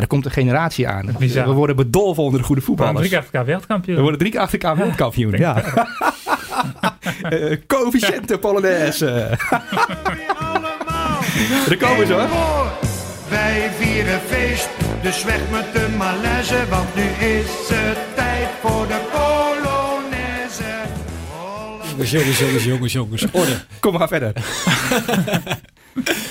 er komt een generatie aan. Bizar. We worden bedolven onder de goede We worden voetballers. drie keer achter elkaar wereldkampioen. We worden drie keer achter elkaar wereldkampioen. Ja. Eh, Coëfficiënte Polonaise. Daar komen ze hoor. Wij vieren feest, dus weg met de malaise, want nu is het tijd voor de Polonaise. Jongens, jongens, jongens, jongens, jongens. Orde. Kom maar verder.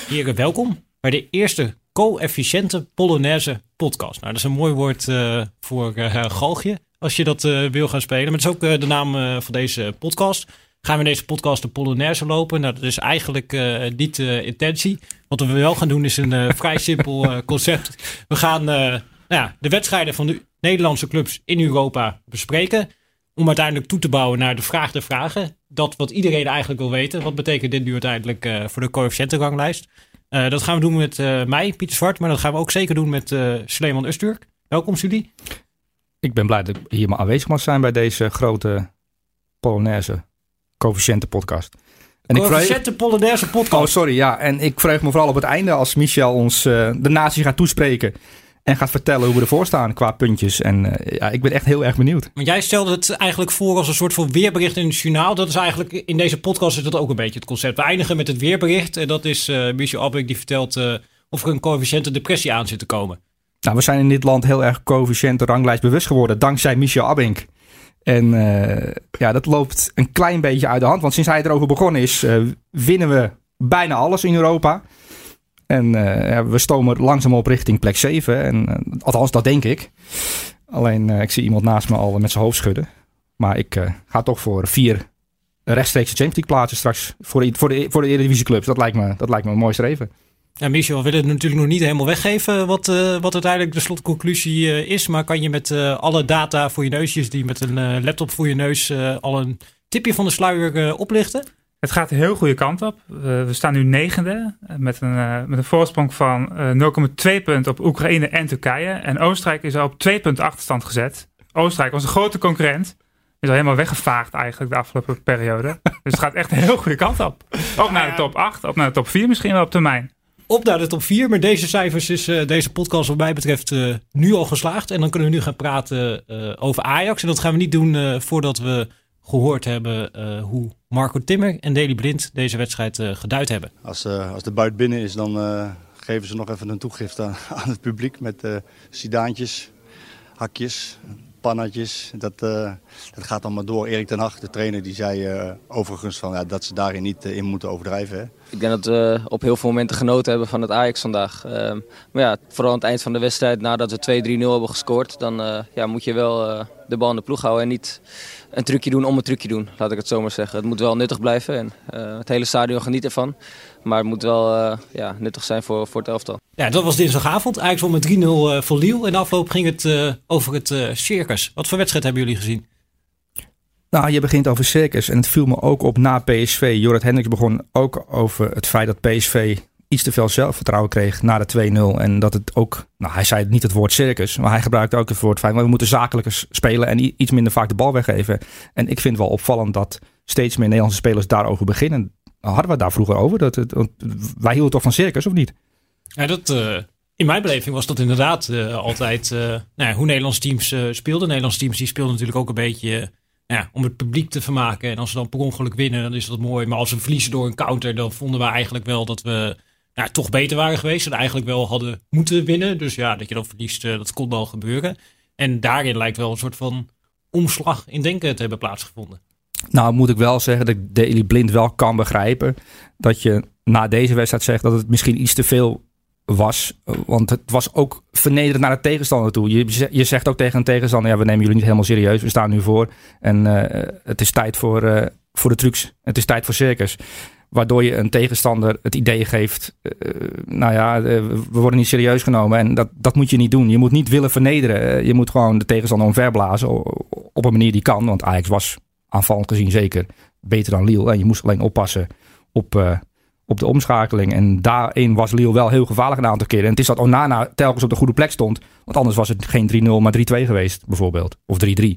Heren, welkom bij de eerste co-efficiënte Polonaise podcast. Nou, dat is een mooi woord eh, voor eh galgje, als je dat eh, wil gaan spelen. Maar dat is ook de naam van deze podcast. Gaan we deze podcast de Polonaise lopen? Nou, dat is eigenlijk niet de intentie. Wat we wel gaan doen is een vrij simpel concept. We gaan nou ja, de wedstrijden van de Nederlandse clubs in Europa bespreken. Om uiteindelijk toe te bouwen naar de vraag der vragen. Dat wat iedereen eigenlijk wil weten. Wat betekent dit nu uiteindelijk voor de coëfficiëntenranglijst? Eh, dat gaan we doen met eh, mij, Pieter Zwart. Maar dat gaan we ook zeker doen met eh Sleeman Usturk. Welkom, jullie. Ik ben blij dat ik hier maar aanwezig mag zijn bij deze grote Polonaise coëfficiënte podcast. En vreug... Coëfficiënte Polonaise Oh, podcast. sorry. Ja, en ik vreug me vooral op het einde als Michel ons de natie gaat toespreken. En gaat vertellen hoe we ervoor staan qua puntjes. En eh, ja, ik ben echt heel erg benieuwd. Want jij stelde het eigenlijk voor als een soort van weerbericht in het journaal. Dat is eigenlijk in deze podcast is dat ook een beetje het concept. We eindigen met het weerbericht. En dat is eh Michel Abbeck die vertelt eh, of er een coëfficiënte depressie aan zit te komen. Nou, we zijn in dit land heel erg coëfficiënte ranglijst bewust geworden. Dankzij Michel Abink. En ja, dat loopt een klein beetje uit de hand. Want sinds hij erover begonnen is, winnen we bijna alles in Europa. En eh, ja, we stomen langzaam op richting plek 7. En, eh, althans, dat denk ik. Alleen, eh, ik zie iemand naast me al met zijn hoofd schudden. Maar ik ga toch voor vier rechtstreekse Champions League plaatsen straks. Voor de, voor de, voor de Eredivisie clubs. Dat lijkt me, dat lijkt me een mooi streven. Ja, Michel, we willen het natuurlijk nog niet helemaal weggeven wat, wat uiteindelijk de slotconclusie is. Maar kan je met alle data voor je neusjes, die met een laptop voor je neus, al een tipje van de sluier oplichten? Het gaat de heel goede kant op. Eh, we staan nu negende eh, met een, eh, met een voorsprong van eh, 0,2 punten op Oekraïne en Turkije. En Oostenrijk is al op 2 punten achterstand gezet. Oostenrijk, onze grote concurrent, is al helemaal weggevaagd eigenlijk de afgelopen periode. dus het gaat echt de heel goede kant op. Op naar de top 8, op naar de top 4 misschien wel op termijn. Op naar de top 4. Met deze cijfers is deze podcast wat mij betreft nu al geslaagd. En dan kunnen we nu gaan praten eh, over Ajax. En dat gaan we niet doen eh, voordat we gehoord hebben eh, hoe Marco Timmer en Deli Blind deze wedstrijd eh, geduid hebben. Als, eh, als de buit binnen is, dan eh, geven ze nog even een toegift aan, aan het publiek met eh sidaantjes, hakjes, pannetjes. Dat, eh, dat gaat allemaal door. Erik ten Hag, de trainer, die zei eh, overigens van, ja, dat ze daarin niet in moeten overdrijven. Hè. Ik denk dat we op heel veel momenten genoten hebben van het Ajax vandaag. Ehm, maar ja, vooral aan het eind van de wedstrijd, nadat we 2-3-0 hebben gescoord, dan eh, ja, moet je wel eh, de bal in de ploeg houden en niet een trucje doen om een trucje doen, laat ik het zo maar zeggen. Het moet wel nuttig blijven en eh, het hele stadion geniet ervan. Maar het moet wel eh, ja, nuttig zijn voor, voor het elftal. Ja, dat was dinsdagavond. Ajax won met 3-0 eh, voor Lille. En de afloop ging het eh, over het eh, circus. Wat voor wedstrijd hebben jullie gezien? Nou, je begint over circus. En het viel me ook op na PSV. Jorrit Hendricks begon ook over het feit dat PSV iets te veel zelfvertrouwen kreeg na de 2-0. En dat het ook, nou hij zei niet het woord circus, maar hij gebruikte ook het woord. Maar we moeten zakelijker spelen en iets minder vaak de bal weggeven. En ik vind wel opvallend dat steeds meer Nederlandse spelers daarover beginnen. Hadden we het daar vroeger over? Dat het, wij hielden toch van circus of niet? Ja, dat, eh, in mijn beleving was dat inderdaad eh, altijd eh, nou ja, hoe Nederlandse teams speelden. Nederlandse teams die speelden natuurlijk ook een beetje nou ja, om het publiek te vermaken. En als ze dan per ongeluk winnen, dan is dat mooi. Maar als we verliezen door een counter, dan vonden we eigenlijk wel dat we ja, toch beter waren geweest. En eigenlijk wel hadden moeten winnen. Dus ja, dat je dan verliest, eh, dat kon wel gebeuren. En daarin lijkt wel een soort van omslag in denken te hebben plaatsgevonden. Nou, moet ik wel zeggen dat ik Daley Blind wel kan begrijpen. Dat je na deze wedstrijd zegt dat het misschien iets te veel was. Want het was ook vernederend naar de tegenstander toe. Je, je zegt ook tegen een tegenstander: ja, we nemen jullie niet helemaal serieus. We staan nu voor. En eh, het is tijd voor, eh, voor de trucs. Het is tijd voor circus. Waardoor je een tegenstander het idee geeft: eh, nou ja, eh, we worden niet serieus genomen. En dat, dat moet je niet doen. Je moet niet willen vernederen. Eh, Je moet gewoon de tegenstander omverblazen. Op een manier die kan. Want Ajax was aanvallend gezien zeker beter dan Lille. En je moest alleen oppassen op, eh, op de omschakeling. En daarin was Lille wel heel gevaarlijk een aantal keren. En het is dat Onana telkens op de goede plek stond. Want anders was het geen 3-0, maar 3-2 geweest bijvoorbeeld. Of 3-3,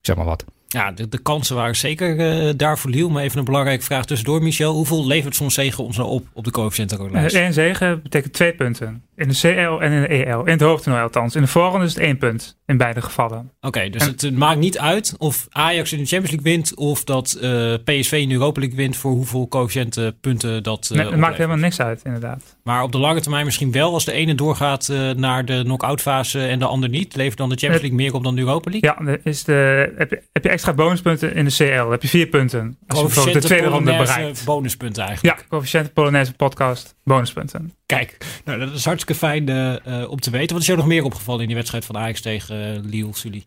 zeg maar wat. Ja, de, de kansen waren zeker uh, daar voor Liel. Maar even een belangrijke vraag tussendoor, Michel. Hoeveel levert zo'n zegen ons nou op op de coëfficiëntenlijst? Eén zegen betekent twee punten. In de CL en in de EL. In het hoofdtoernooi althans. In de voorronde is het één punt. In beide gevallen. Oké, dus het, maakt niet uit of Ajax in de Champions League wint... of dat uh, PSV in de Europa League wint... voor hoeveel coëfficiëntenpunten dat uh, nee, Het maakt helemaal niks uit, inderdaad. Maar op de lange termijn misschien wel... als de ene doorgaat naar de knock-out fase en de ander niet... levert dan de Champions League meer op dan de Europa League? Ja, is de, heb, je, heb je extra bonuspunten in de CL. heb je vier punten. Als je de tweede ronde bereikt. bonuspunten eigenlijk. Ja, coëfficiënte Polonaise podcast bonuspunten. Kijk, nou, dat is hartstikke fijn uh, om te weten. Wat is jou nog meer opgevallen in die wedstrijd van Ajax tegen uh, Lille, Sully?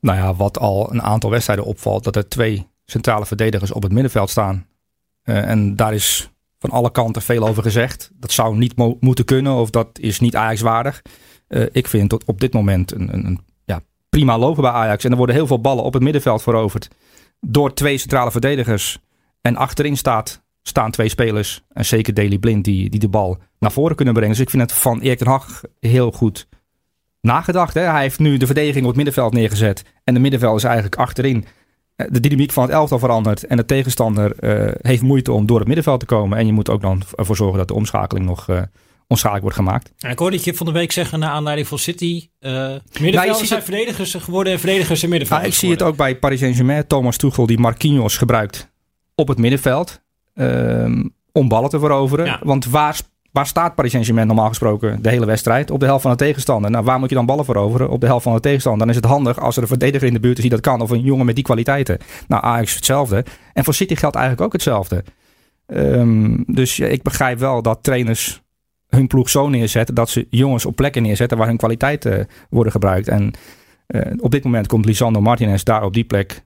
Nou ja, wat al een aantal wedstrijden opvalt, dat er twee centrale verdedigers op het middenveld staan. Uh, en daar is van alle kanten veel over gezegd. Dat zou niet moeten kunnen of dat is niet Ajax waardig. ik vind tot op dit moment een, een, een prima lopen bij Ajax. En er worden heel veel ballen op het middenveld veroverd. Door twee centrale verdedigers. En achterin staat, staan twee spelers. En zeker Daily Blind die, die de bal naar voren kunnen brengen. Dus ik vind het van Erik ten Hag heel goed nagedacht. Hè? Hij heeft nu de verdediging op het middenveld neergezet. En de middenveld is eigenlijk achterin. Eh, de dynamiek van het elftal verandert. En de tegenstander uh, heeft moeite om door het middenveld te komen. En je moet ook dan ervoor zorgen dat de omschakeling nog... Uh, onschadelijk wordt gemaakt. Ja, ik hoorde je van de week zeggen naar aanleiding van City. Uh, middenvelders nou, zijn verdedigers geworden en verdedigers in middenveld. Nou, ik zie het ook bij Paris Saint-Germain. Thomas Tuchel die Marquinhos gebruikt op het middenveld. Um, om ballen te veroveren. Ja. Want waar, waar staat Paris Saint-Germain normaal gesproken de hele wedstrijd? Op de helft van de tegenstander. Nou, waar moet je dan ballen veroveren? Op de helft van de tegenstander. Dan is het handig als er een verdediger in de buurt is die dat kan. Of een jongen met die kwaliteiten. Nou, Ajax hetzelfde. En voor City geldt eigenlijk ook hetzelfde. Um, dus ja, ik begrijp wel dat trainers hun ploeg zo neerzetten dat ze jongens op plekken neerzetten waar hun kwaliteiten uh, worden gebruikt. En uh, op dit moment komt Lisandro Martinez daar op die plek.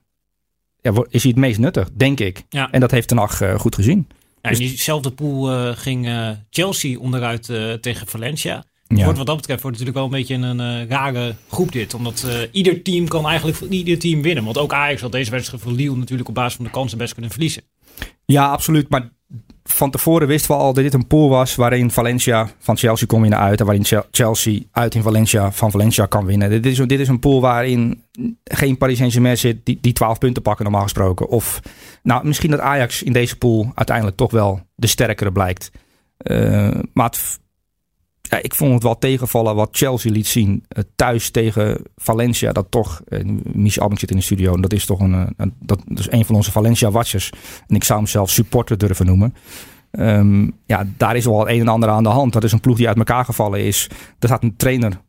Ja, is hij het meest nuttig, denk ik. Ja. En dat heeft Ten Hag uh, goed gezien. Ja, dus... In diezelfde pool ging Chelsea onderuit tegen Valencia. Ja. Wordt wat dat betreft wordt natuurlijk wel een beetje een rare groep dit. Omdat ieder team kan eigenlijk ieder team winnen. Want ook Ajax had deze wedstrijd voor Lille natuurlijk op basis van de kansen best kunnen verliezen. Ja, absoluut. Maar van tevoren wisten we al dat dit een pool was waarin Valencia van Chelsea kon winnen uit. En waarin Chelsea uit in Valencia van Valencia kan winnen. Dit is, dit is een pool waarin geen Paris Saint-Germain die, die 12 punten pakken normaal gesproken. Of nou, misschien dat Ajax in deze pool uiteindelijk toch wel de sterkere blijkt. Uh, maar het, ja, ik vond het wel tegenvallen wat Chelsea liet zien uh, thuis tegen Valencia. Dat toch, uh, Michel zit in de studio en dat is toch een, een, dat is een van onze Valencia-watchers. En ik zou hem zelf supporter durven noemen. Um, ja, daar is wel een en ander aan de hand. Dat is een ploeg die uit elkaar gevallen is. Er staat een trainer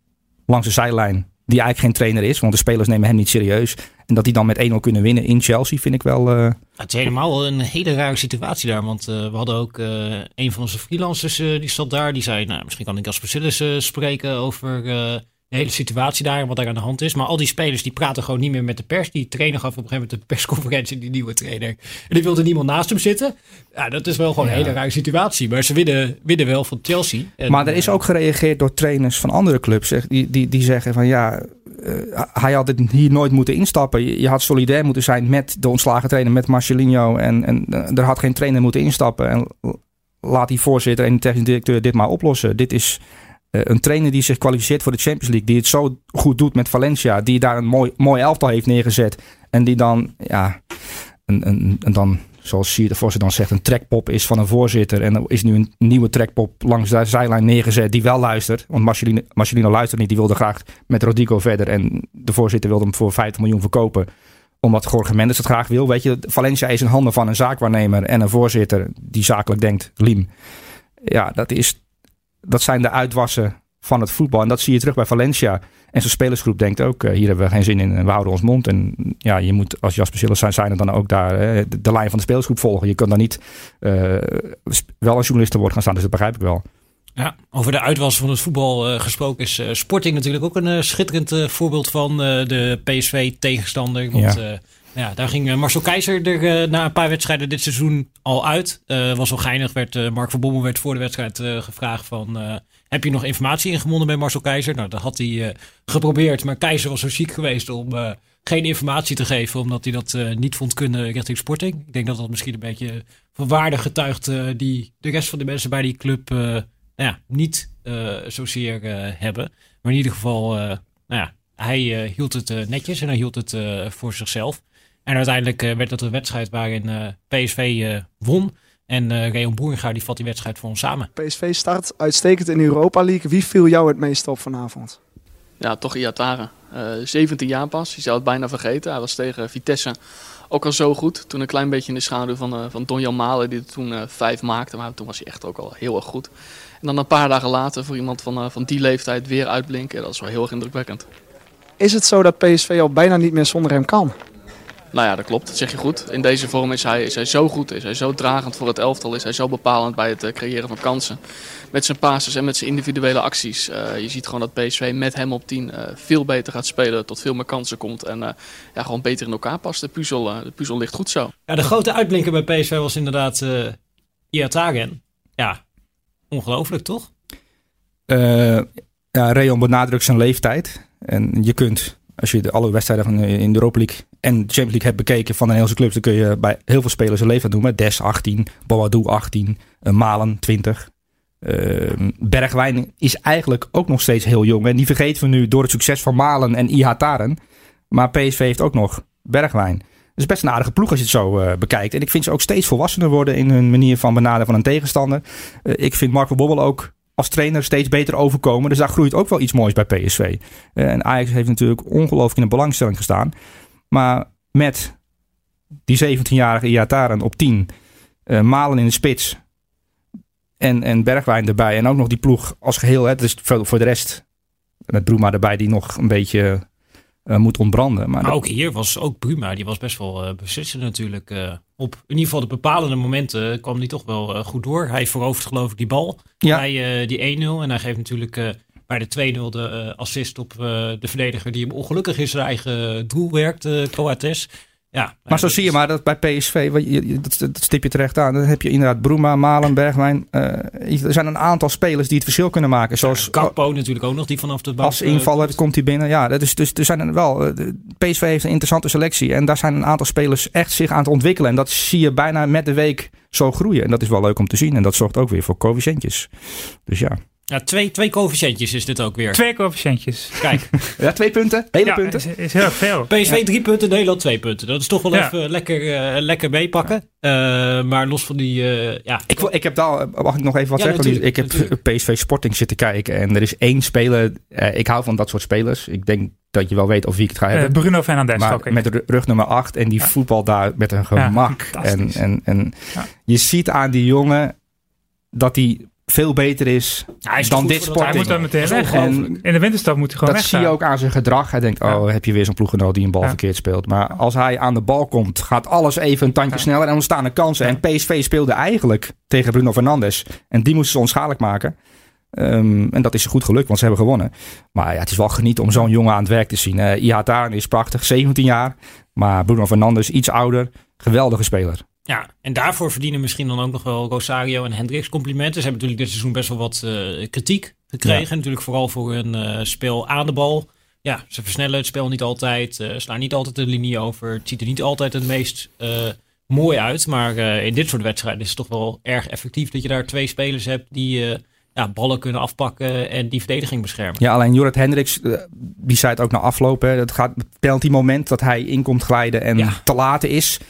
langs de zijlijn die eigenlijk geen trainer is, want de spelers nemen hem niet serieus. En dat die dan met 1-0 kunnen winnen in Chelsea vind ik wel... Uh... Het is helemaal een hele rare situatie daar, want uh, we hadden ook uh, een van onze freelancers, die zat daar, die zei, nou, misschien kan ik als Bacillus spreken over de hele situatie daar en wat er aan de hand is. Maar al die spelers die praten gewoon niet meer met de pers. Die trainer gaf op een gegeven moment de persconferentie, die nieuwe trainer. En die wilde niemand naast hem zitten. Ja, dat is wel gewoon een hele rare situatie. Maar ze winnen, winnen wel van Chelsea. En, maar er is ook gereageerd door trainers van andere clubs. Zeg, die, die, die zeggen van ja, hij had dit hier nooit moeten instappen. Je, had solidair moeten zijn met de ontslagen trainer, met Marcelinho. En, en uh, er had geen trainer moeten instappen. En laat die voorzitter en de technisch directeur dit maar oplossen. Dit is eh, een trainer die zich kwalificeert voor de Champions League, die het zo goed doet met Valencia, die daar een mooi, mooi elftal heeft neergezet. En die dan, ja, een, een dan, zoals Sier de Vos dan zegt, een trekpop is van een voorzitter. En er is nu een nieuwe trekpop langs de zijlijn neergezet die wel luistert. Want Marcelino, Marcelino luistert niet, die wilde graag met Rodrigo verder. En de voorzitter wilde hem voor 50 miljoen verkopen omdat Jorge Mendes het graag wil. Weet je, Valencia is in handen van een zaakwaarnemer en een voorzitter die zakelijk denkt, Liem. Ja, dat is dat zijn de uitwassen van het voetbal. En dat zie je terug bij Valencia. En zijn spelersgroep denkt ook, uh, hier hebben we geen zin in, we houden ons mond. En ja, je moet als Jasper Sillis zijn, zijn er dan ook daar uh, de, de, lijn van de spelersgroep volgen. Je kan dan niet uh, wel een journalist te woord gaan staan, dus dat begrijp ik wel. Ja, over de uitwassen van het voetbal gesproken is Sporting natuurlijk ook een schitterend voorbeeld van de PSV-tegenstander. Want ja. Ja, daar ging Marcel Keizer er na een paar wedstrijden dit seizoen al uit. Uh, was wel geinig. Werd, Mark van Bommel werd voor de wedstrijd gevraagd van... heb je nog informatie ingewonnen bij Marcel Keizer? Nou, dat had hij geprobeerd. Maar Keizer was zo ziek geweest om geen informatie te geven. Omdat hij dat niet vond kunnen richting Sporting. Ik denk dat dat misschien een beetje van waarde getuigt... die de rest van de mensen bij die club ja, niet zozeer hebben. Maar in ieder geval... nou ja, hij hield het netjes en hij hield het voor zichzelf. En uiteindelijk werd dat een wedstrijd waarin PSV won. En uh, Reon Boeringa die vat die wedstrijd voor ons samen. PSV start uitstekend in de Europa League. Wie viel jou het meest op vanavond? Ja, toch Iataren. Uh, 17 jaar pas. Je zou het bijna vergeten. Hij was tegen Vitesse ook al zo goed. Toen een klein beetje in de schaduw van, uh, van Donjan Malen, die er toen uh, vijf maakte. Maar toen was hij echt ook al heel erg goed. En dan een paar dagen later voor iemand van, uh, van die leeftijd weer uitblinken. Dat is wel heel erg indrukwekkend. Is het zo dat PSV al bijna niet meer zonder hem kan? Nou ja, dat klopt. Dat zeg je goed. In deze vorm is hij, is hij zo goed, is hij zo dragend voor het elftal, is hij zo bepalend bij het creëren van kansen. Met zijn passes en met zijn individuele acties. Uh, je ziet gewoon dat PSV met hem op 10 uh, veel beter gaat spelen, tot veel meer kansen komt en uh, ja, gewoon beter in elkaar past. De puzzel, de puzzel ligt goed zo. Ja, de grote uitblinker bij PSV was inderdaad uh, Iataren. Ja, ongelooflijk toch? ja, Reon benadrukt zijn leeftijd. En je kunt als je de alle wedstrijden van in de Europa League en de Champions League hebt bekeken van de Nederlandse clubs, dan kun je bij heel veel spelers een leeftijd noemen. Des 18, Boadou 18, uh, Malen 20. Uh, Bergwijn is eigenlijk ook nog steeds heel jong. En die vergeten we nu door het succes van Malen en Ihataren. Maar PSV heeft ook nog Bergwijn. Het is best een aardige ploeg als je het zo uh, bekijkt. En ik vind ze ook steeds volwassener worden in hun manier van benaderen van een tegenstander. Uh, ik vind Marco Bobbel ook als trainer steeds beter overkomen. Dus daar groeit ook wel iets moois bij PSV. Uh, en Ajax heeft natuurlijk ongelooflijk in de belangstelling gestaan. Maar met die 17-jarige Iataren op 10, uh, Malen in de spits en, en Bergwijn erbij. En ook nog die ploeg als geheel. Hè, dus voor, voor de rest met Broema erbij die nog een beetje uh, moet ontbranden. Maar, maar ook hier was ook Bruma, die was best wel uh, beslissend natuurlijk. Uh, op in ieder geval de bepalende momenten kwam hij toch wel goed door. Hij verovert geloof ik die bal ja. bij die 1-0. En hij geeft natuurlijk bij de 2-0 de assist op de verdediger die hem ongelukkig in zijn eigen doel werkt, Coates. Ja, maar zo zie je maar dat bij PSV, dat, dat stip je terecht aan. Dan heb je inderdaad Bruma, Malen, Bergwijn. Uh, er zijn een aantal spelers die het verschil kunnen maken. Zoals Kakpo natuurlijk ook nog, die vanaf de bank... Als invaller uh, komt hij binnen. Ja, dus, dus er zijn er wel... PSV heeft een interessante selectie. En daar zijn een aantal spelers echt zich aan het ontwikkelen. En dat zie je bijna met de week zo groeien. En dat is wel leuk om te zien. En dat zorgt ook weer voor coëfficiëntjes. Dus ja... Ja, twee, twee coëfficiëntjes is dit ook weer. Twee coëfficiëntjes. Kijk. ja, twee punten. Hele ja, punten. Is, is heel erg veel. PSV ja. drie punten, Nederland twee punten. Dat is toch wel ja. even lekker, uh, lekker meepakken. Uh, maar los van die... Uh, ja. Ik, ik heb daar, mag ik nog even wat zeggen? Ik heb natuurlijk. PSV Sporting zitten kijken. En er is één speler. ik hou van dat soort spelers. Ik denk dat je wel weet of wie ik het ga hebben. Bruno Fernandes. Maar ook met rug nummer 8 en die ja. voetbal daar met een gemak. en en, en je ziet aan die jongen dat hij veel beter is, ja, dan dit sport. Hij moet dan meteen weg. En in de winterstap moet hij gewoon Dat zie je ook aan zijn gedrag. Hij denkt, oh, heb je weer zo'n ploeggenoot die een bal verkeerd speelt. Maar als hij aan de bal komt, gaat alles even een tandje sneller en ontstaan er kansen. En PSV speelde eigenlijk tegen Bruno Fernandes. En die moesten ze onschadelijk maken. Um, en dat is goed gelukt, want ze hebben gewonnen. Maar ja, het is wel genieten om zo'n jongen aan het werk te zien. Uh, Ihataren is prachtig, 17 jaar. Maar Bruno Fernandes iets ouder. Geweldige speler. Ja, en daarvoor verdienen misschien dan ook nog wel Rosario en Hendricks complimenten. Ze hebben natuurlijk dit seizoen best wel wat uh, kritiek gekregen. Ja. Natuurlijk vooral voor hun uh, spel aan de bal. Ja, ze versnellen het spel niet altijd. Uh, slaan niet altijd de linie over. Het ziet er niet altijd het meest mooi uit. Maar in dit soort wedstrijden is het toch wel erg effectief dat je daar twee spelers hebt die ja, ballen kunnen afpakken en die verdediging beschermen. Ja, alleen Jorrit Hendricks, die zei het ook na afloop. Hè, het gaat het penalty moment dat hij inkomt glijden en ja. te laat is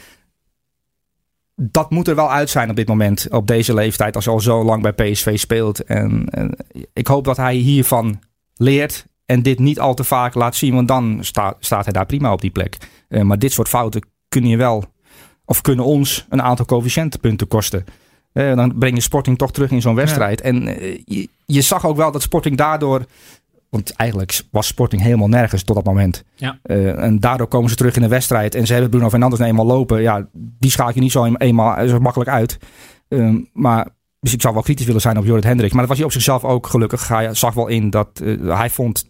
dat moet er wel uit zijn op dit moment, op deze leeftijd, als hij al zo lang bij PSV speelt. En, en ik hoop dat hij hiervan leert en dit niet al te vaak laat zien, want dan sta, staat hij daar prima op die plek. Uh, maar dit soort fouten kunnen je wel, of kunnen ons een aantal coëfficiëntenpunten kosten. Uh, dan breng je Sporting toch terug in zo'n wedstrijd. Ja. En uh, je, je, zag ook wel dat Sporting daardoor want eigenlijk was Sporting helemaal nergens tot dat moment. Ja. Uh, en daardoor komen ze terug in de wedstrijd. En ze hebben Bruno Fernandes nou eenmaal lopen. Ja, die schaak je niet zo eenmaal zo makkelijk uit. Uh, maar dus ik zou wel kritisch willen zijn op Jorrit Hendricks. Maar dat was hij op zichzelf ook gelukkig. Hij zag wel in dat uh, hij vond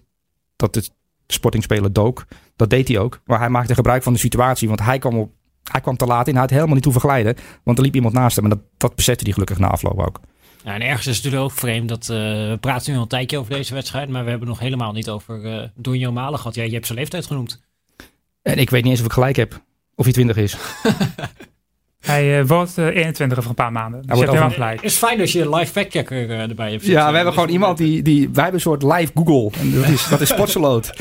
dat het Sporting spelen dook. Dat deed hij ook. Maar hij maakte gebruik van de situatie. Want hij kwam, op, hij kwam te laat in. Hij had helemaal niet hoeven glijden. Want er liep iemand naast hem. En dat, dat hij gelukkig na afloop ook. Ja, en ergens is het natuurlijk ook vreemd dat uh, we praten nu al een tijdje over deze wedstrijd, maar we hebben nog helemaal niet over uh, Donjo Malen gehad. Ja, je hebt zijn leeftijd genoemd. En ik weet niet eens of ik gelijk heb. Of hij 20 is. Hij uh, wordt uh, 21 over een paar maanden. Dus hebt helemaal gelijk. Het is fijn als je een live factchecker uh, erbij hebt. Ja, we hebben gewoon iemand die, die... Wij hebben een soort live Google. En dat is, dat is Sportseloot.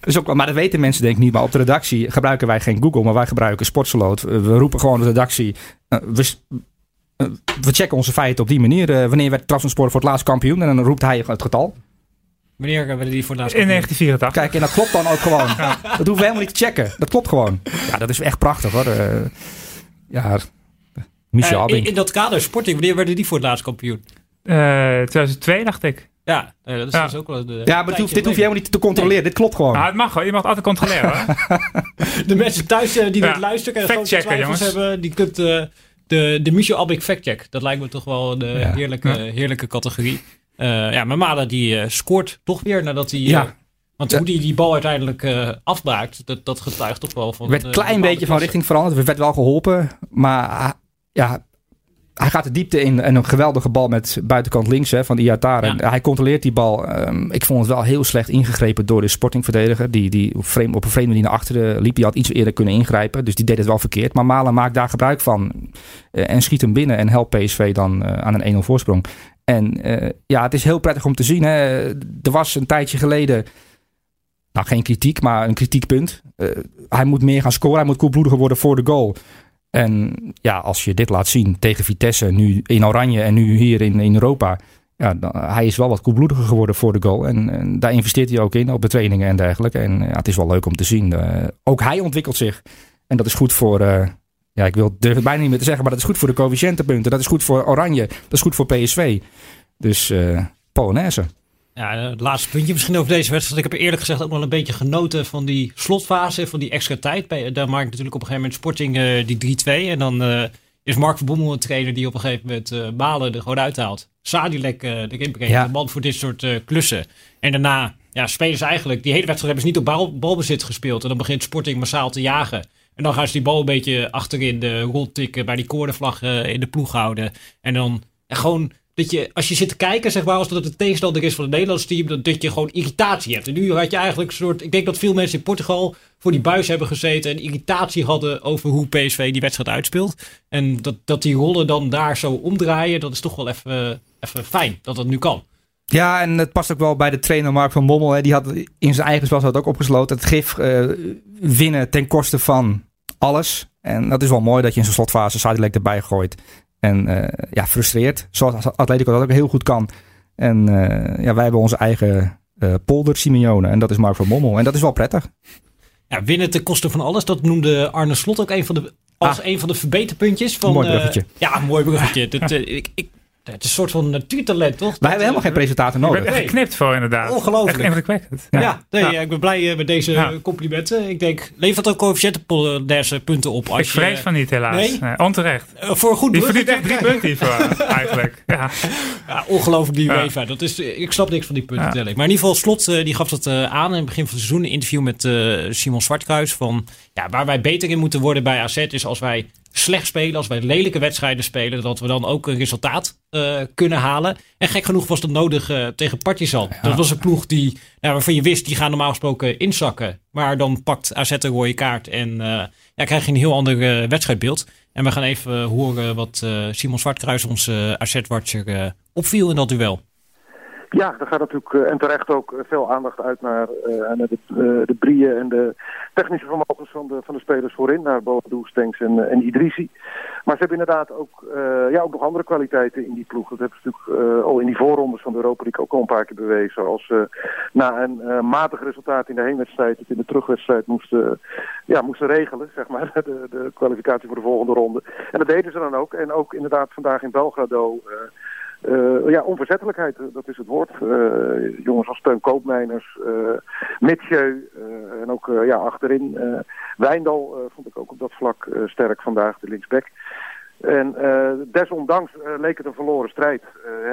Dus ook, maar dat weten mensen denk ik niet. Maar op de redactie gebruiken wij geen Google, maar wij gebruiken Sportsaloot. We roepen gewoon de redactie. uh, we, we checken onze feiten op die manier. Uh, wanneer werd Trabzonspor voor het laatst kampioen? En dan roept hij het getal. Wanneer werden die voor het laatst In kampioen? 1984. Kijk, en dat klopt dan ook gewoon. Dat hoeven we helemaal niet te checken. Dat klopt gewoon. Ja, dat is echt prachtig hoor. Uh, ja, Michel Eh, Abing. in, in dat kader, Sporting, wanneer werden die voor het laatst kampioen? Eh, 2002 dacht ik. Ja, eh, dat is Ja. dus ook wel... De, Ja, maar dit hoeft, dit hoef je helemaal niet te controleren. Dit klopt gewoon. Nou, het mag wel. Je mag het altijd controleren hoor. De mensen thuis eh, die Ja. dit luisteren en grote twijfels jongens. hebben, die kunt eh, de, de Michel Abik factcheck. Dat lijkt me toch wel een Ja. heerlijke, heerlijke categorie. Eh, ja, maar Malen die eh, scoort toch weer nadat hij... Ja. eh, want hoe die die bal uiteindelijk afbraakt, dat, dat getuigt toch wel van... Er werd een klein beetje van richting veranderd. We werd wel geholpen. Maar hij- ja, hij gaat de diepte in. En een geweldige bal met buitenkant links hè, van Iatare. Ja. En Hij controleert die bal. Ehm, ik vond het wel heel slecht ingegrepen door de sportingverdediger. Die, die op, vreemd, op een vreemde manier naar achteren liep. Die had iets eerder kunnen ingrijpen. Dus die deed het wel verkeerd. Maar Malen maakt daar gebruik van. eh, en schiet hem binnen. En helpt PSV dan eh, aan een 1-0 voorsprong. En eh, ja, het is heel prettig om te zien. Hè. Er was een tijdje geleden... Nou, geen kritiek, maar een kritiekpunt. Hij moet meer gaan scoren. Hij moet koelbloediger worden voor de goal. En ja, als je dit laat zien tegen Vitesse, nu in Oranje en nu hier in, in Europa. Ja, dan, hij is wel wat koelbloediger geworden voor de goal. En, daar investeert hij ook in, op de trainingen en dergelijke. En het is wel leuk om te zien. Eh, ook hij ontwikkelt zich. En dat is goed voor, eh, ja, ik wil, durf het bijna niet meer te zeggen, maar dat is goed voor de coëfficiëntenpunten. Dat is goed voor Oranje. Dat is goed voor PSV. Dus eh Polonaise. Ja, eh, het laatste puntje misschien over deze wedstrijd. Ik heb eerlijk gezegd ook wel een beetje genoten van die slotfase, van die extra tijd. Bij, daar maakt natuurlijk op een gegeven moment Sporting eh, die 3-2. En dan eh, is Mark van Bommel een trainer die op een gegeven moment eh Malen er gewoon uithaalt. Sadilek uh, erin brengt, Ja. de man voor dit soort eh, klussen. En daarna ja, spelen ze eigenlijk, die hele wedstrijd hebben ze niet op bal, balbezit gespeeld. En dan begint Sporting massaal te jagen. En dan gaan ze die bal een beetje achterin de rond tikken, bij die koordenvlag eh, in de ploeg houden. En dan en gewoon dat je, als je zit te kijken, zeg maar, als dat het tegenstander is van het Nederlands team, dat, dat je gewoon irritatie hebt. En nu had je eigenlijk een soort, ik denk dat veel mensen in Portugal voor die buis hebben gezeten en irritatie hadden over hoe PSV die wedstrijd uitspeelt. En dat, dat die rollen dan daar zo omdraaien, dat is toch wel even, even fijn dat dat nu kan. Ja, en het past ook wel bij de trainer Mark van Bommel. Hè. Die had in zijn eigen spel ook opgesloten. Het gif eh, winnen ten koste van alles. En dat is wel mooi dat je in zo'n slotfase Sadilek erbij gooit. En eh, ja, frustreert. Zoals Atletico dat ook heel goed kan. En eh, ja, wij hebben onze eigen eh, polder Simeone. En dat is Mark van Bommel. En dat is wel prettig. Ja, winnen ten koste van alles, dat noemde Arne Slot ook een van de, als Ah. een van de verbeterpuntjes. Van, Mooi bruggetje. ja, mooi bruggetje. Dat, ik, ik, het is een soort van natuurtalent, toch? Wij hebben helemaal geen presentator Ik ben nodig. echt Nee. geknipt voor inderdaad. Ongelooflijk. Echt indrukwekkend. Ja, nee, Ja. ja, ik ben blij eh, met deze Ja. eh, complimenten. Ik denk, levert ook coëfficiëntenpunten punten op. Als Ik vrees je, van niet helaas. Nee? Nee, onterecht. eh, voor een goed Die verdient echt drie punten hiervoor eigenlijk. Ja. Ja, ongelooflijk die. UEFA. Dat is, eh, ik snap niks van die punten Ja. telling. Maar in ieder geval, Slot eh, die gaf dat eh, aan in het begin van het seizoen. Een interview met eh, Simon Zwartkruis. Van, ja, waar wij beter in moeten worden bij AZ is als wij slecht spelen. Als wij lelijke wedstrijden spelen. Dat we dan ook een resultaat eh, kunnen halen. En gek genoeg was dat nodig eh, tegen Partizan. Dat was een ploeg die, nou, waarvan je wist, die gaan normaal gesproken inzakken. Maar dan pakt AZ een rode kaart. En eh, ja, krijg je een heel ander wedstrijdbeeld. En we gaan even horen wat Simon Zwartkruis, onze AZ-watcher, opviel in dat duel. Ja, er gaat natuurlijk eh, en terecht ook eh, veel aandacht uit naar, eh, de, de brieën en de technische vermogens van de, van de spelers voorin. Naar Boadu, Stenks en, en Idrisi. Maar ze hebben inderdaad ook, ja, ook nog andere kwaliteiten in die ploeg. Dat hebben ze natuurlijk al in die voorrondes van de Europa League ook al een paar keer bewezen. Als ze na een matig resultaat in de heenwedstrijd het in de terugwedstrijd moesten, ja, moesten regelen. Zeg maar, de, de kwalificatie voor de volgende ronde. En dat deden ze dan ook. En ook inderdaad vandaag in Belgrado... eh, ja, onverzettelijkheid, eh, dat is het woord. Eh, jongens als Steun Koopmeiners, uh, en ook ja, achterin Wijndal vond ik ook op dat vlak sterk vandaag, de linksback. En desondanks leek het een verloren strijd.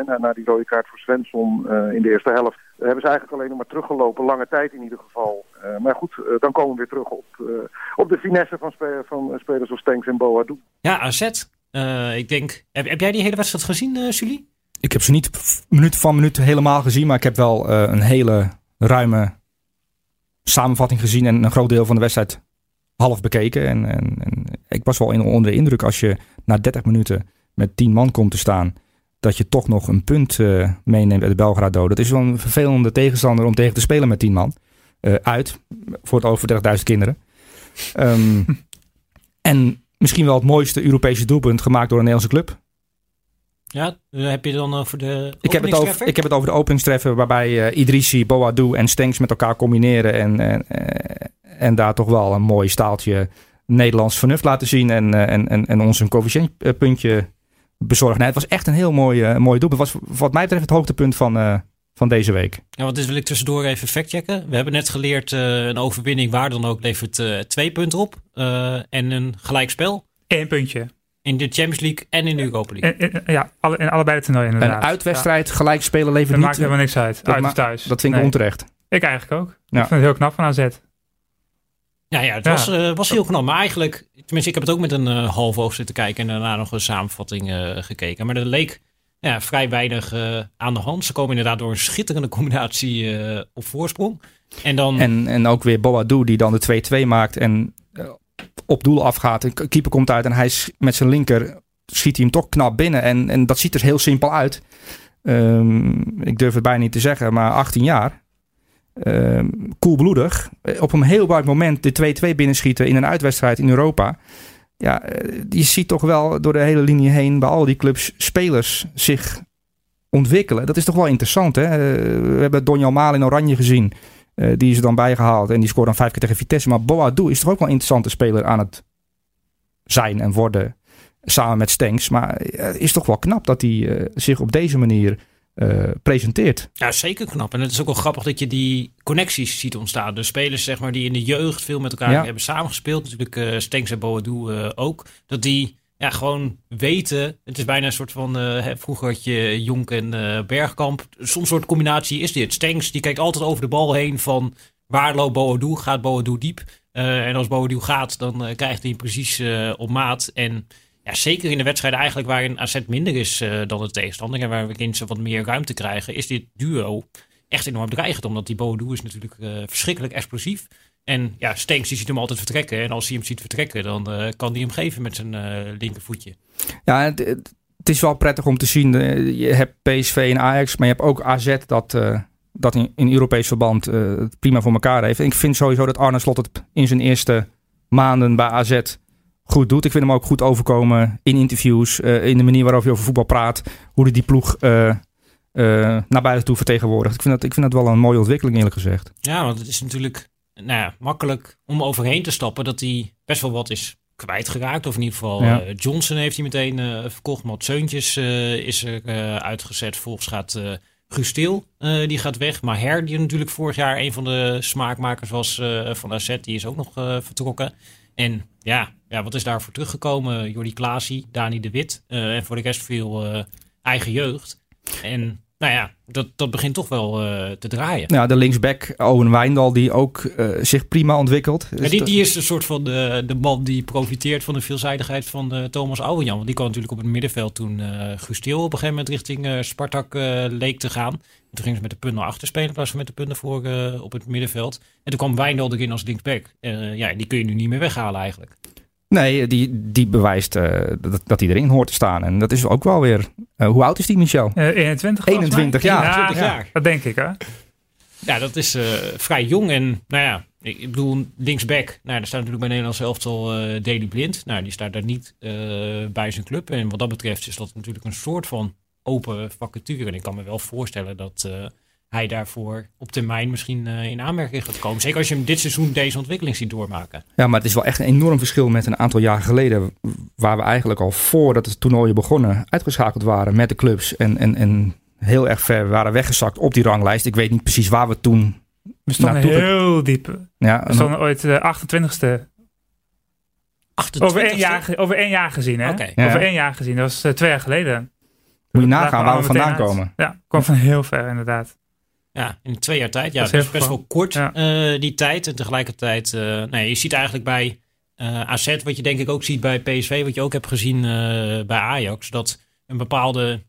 na, na, die rode kaart voor Svensson in de eerste helft hebben ze eigenlijk alleen nog maar teruggelopen, lange tijd in ieder geval. maar goed, dan komen we weer terug op, op de finesse van, van spelers als Stenks en Boadu. Ja, AZ. ik denk, heb, heb, jij die hele wedstrijd gezien, Julie? Ik heb ze niet minuut van minuut helemaal gezien, maar ik heb wel uh, een hele ruime samenvatting gezien en een groot deel van de wedstrijd half bekeken. En, en, en ik was wel in, onder de indruk als je na 30 minuten met 10 man komt te staan, dat je toch nog een punt uh, meeneemt uit de Belgrado. Dat is wel een vervelende tegenstander om tegen te spelen met 10 man. eh, uit. Voor het over 30.000 kinderen. Ehm, en misschien wel het mooiste Europese doelpunt gemaakt door een Nederlandse club. Ja, eh, heb je dan over de Ik heb, het over, ik heb het over de openingstreffer waarbij eh Idrissi, Boadou en Stenks met elkaar combineren. En, en, eh, en daar toch wel een mooi staaltje Nederlands vernuft laten zien. En, eh, en, en, en ons een coëfficiëntpuntje bezorgen. Nee, het was echt een heel mooi, eh, mooi doelpunt. Het was wat mij betreft het hoogtepunt van, eh, van deze week. Ja, want dit wil ik tussendoor even factchecken. We hebben net geleerd, eh, een overwinning waar dan ook levert eh, twee punten op. Eh, en een gelijkspel Eén puntje. In de Champions League en in de Europa League. En, en- ja, alle, in allebei de toernooien inderdaad. Een uitwedstrijd gelijk spelen levert Dat niet. maakt helemaal niks uit. dat uit of thuis. Dat vind ik Nee. onterecht. Ik eigenlijk ook. Ja. Ik vind het heel knap van AZ. Ja, ja, het Ja. Was, eh, was heel knap. Maar eigenlijk, tenminste, ik heb het ook met een eh, half oog zitten kijken en daarna nog een samenvatting eh, gekeken. Maar er leek ja, vrij weinig eh, aan de hand. Ze komen inderdaad door een schitterende combinatie eh, op voorsprong. En dan, En, en ook weer Boadou die dan de 2-2 maakt en eh, op doel afgaat. De keeper komt uit en hij met zijn linker schiet hij hem toch knap binnen. En, en dat ziet er heel simpel uit. Ehm, ik durf het bijna niet te zeggen, maar 18 jaar. Ehm koelbloedig. Eh, Op een heel belangrijk moment de 2-2 binnenschieten in een uitwedstrijd in Europa. Ja, eh, je ziet toch wel door de hele linie heen bij al die clubs spelers zich ontwikkelen. Dat is toch wel interessant, hè? Eh, we hebben Donjal Maal in Oranje gezien. Eh, die is er dan bijgehaald en die scoort dan vijf keer tegen Vitesse. Maar Boadou is toch ook wel een interessante speler aan het zijn en worden. Samen met Stenks. Maar eh, het is toch wel knap dat hij eh, zich op deze manier presenteert. ja, zeker knap. En het is ook wel grappig dat je die connecties ziet ontstaan. De spelers zeg maar, die in de jeugd veel met elkaar Ja. hebben samengespeeld. Natuurlijk Stenks en Boadou eh, ook. Dat die ja, gewoon weten. Het is bijna een soort van. eh, vroeger had je Jonk en eh, Bergkamp. Soms soort combinatie is dit. Stenks die kijkt altijd over de bal heen van. Waar loopt Boadou? Gaat Boadou diep? Eh, en als Boadou gaat, dan krijgt hij hem precies op maat. En ja, zeker in de wedstrijden eigenlijk waarin AZ minder is dan de tegenstander. En waarin ze wat meer ruimte krijgen. Is dit duo echt enorm dreigend. Omdat die Boadou is natuurlijk verschrikkelijk explosief. En ja, Stenks die ziet hem altijd vertrekken. En als hij hem ziet vertrekken, dan eh, kan hij hem geven met zijn eh, linkervoetje. Ja, het, is wel prettig om te zien. eh, je hebt PSV en Ajax, maar je hebt ook AZ dat, dat in, in Europees verband het prima voor elkaar heeft. En ik vind sowieso dat Arne Slot het in zijn eerste maanden bij AZ goed doet. Ik vind hem ook goed overkomen in interviews, in de manier waarop hij over voetbal praat, hoe hij die ploeg naar buiten toe vertegenwoordigt. Ik vind, dat, ik vind dat wel een mooie ontwikkeling eerlijk gezegd. Ja, want het is natuurlijk nou ja, makkelijk om overheen te stappen dat hij best wel wat is kwijtgeraakt. Of in ieder geval Ja. eh, Johnson heeft hij meteen eh, verkocht. Mat Seuntjes eh, is er uitgezet. Volgens gaat Guus Til, eh, die gaat weg. Maher, die natuurlijk vorig jaar een van de smaakmakers was van AZ, die is ook nog vertrokken. En ja, ja, wat is daarvoor teruggekomen? Jordi Klaasie, Dani de Wit. en voor de rest veel eigen jeugd. En nou ja, dat, dat begint toch wel eh, te draaien. Ja, de linksback Owen Wijndal die ook eh, zich prima ontwikkelt. Ja, die, die is een soort van de, de man die profiteert van de veelzijdigheid van eh, Thomas Ouwenjan. Want die kwam natuurlijk op het middenveld toen eh Guus Til op een gegeven moment richting Spartak leek te gaan. En toen gingen ze met de punten naar achter spelen in plaats van met de punten voor op het middenveld. En toen kwam Wijndal erin als linksback. Ja, die kun je nu niet meer weghalen eigenlijk. Nee, die, die bewijst eh, dat, dat hij erin hoort te staan. En dat is ook wel weer... eh, hoe oud is die, Michel? Eh, 21 volgens 21 mij. jaar. 21 ja, jaar. Dat denk ik, hè? Ja, dat is eh, vrij jong. En nou ja, ik, bedoel, linksback. Nou, daar staat natuurlijk bij Nederlands elftal eh Daley Blind. Nou, die staat daar niet eh, bij zijn club. En wat dat betreft is dat natuurlijk een soort van open vacature. En ik kan me wel voorstellen dat eh, hij daarvoor op termijn misschien eh, in aanmerking gaat komen. Zeker als je hem dit seizoen deze ontwikkeling ziet doormaken. Ja, maar het is wel echt een enorm verschil met een aantal jaar geleden. Waar we eigenlijk al voordat de toernooien begonnen uitgeschakeld waren met de clubs. En, en, en heel erg ver waren weggezakt op die ranglijst. Ik weet niet precies waar we toen... We stonden Naartoe- heel diep. Ja, We stonden ooit de 28ste. 28 Over één, jaar, over één jaar gezien, hè? Ja. Over één jaar gezien. Dat was eh, twee jaar geleden. Moet je nagaan waar we vandaan uit. komen. Ja, kwam van heel ver, inderdaad. Ja, in twee jaar tijd. Ja, Dat dat is best wel kort, Ja. eh, die tijd. En tegelijkertijd, eh nee, je ziet eigenlijk bij eh AZ, wat je denk ik ook ziet bij PSV, wat je ook hebt gezien bij Ajax, dat een bepaalde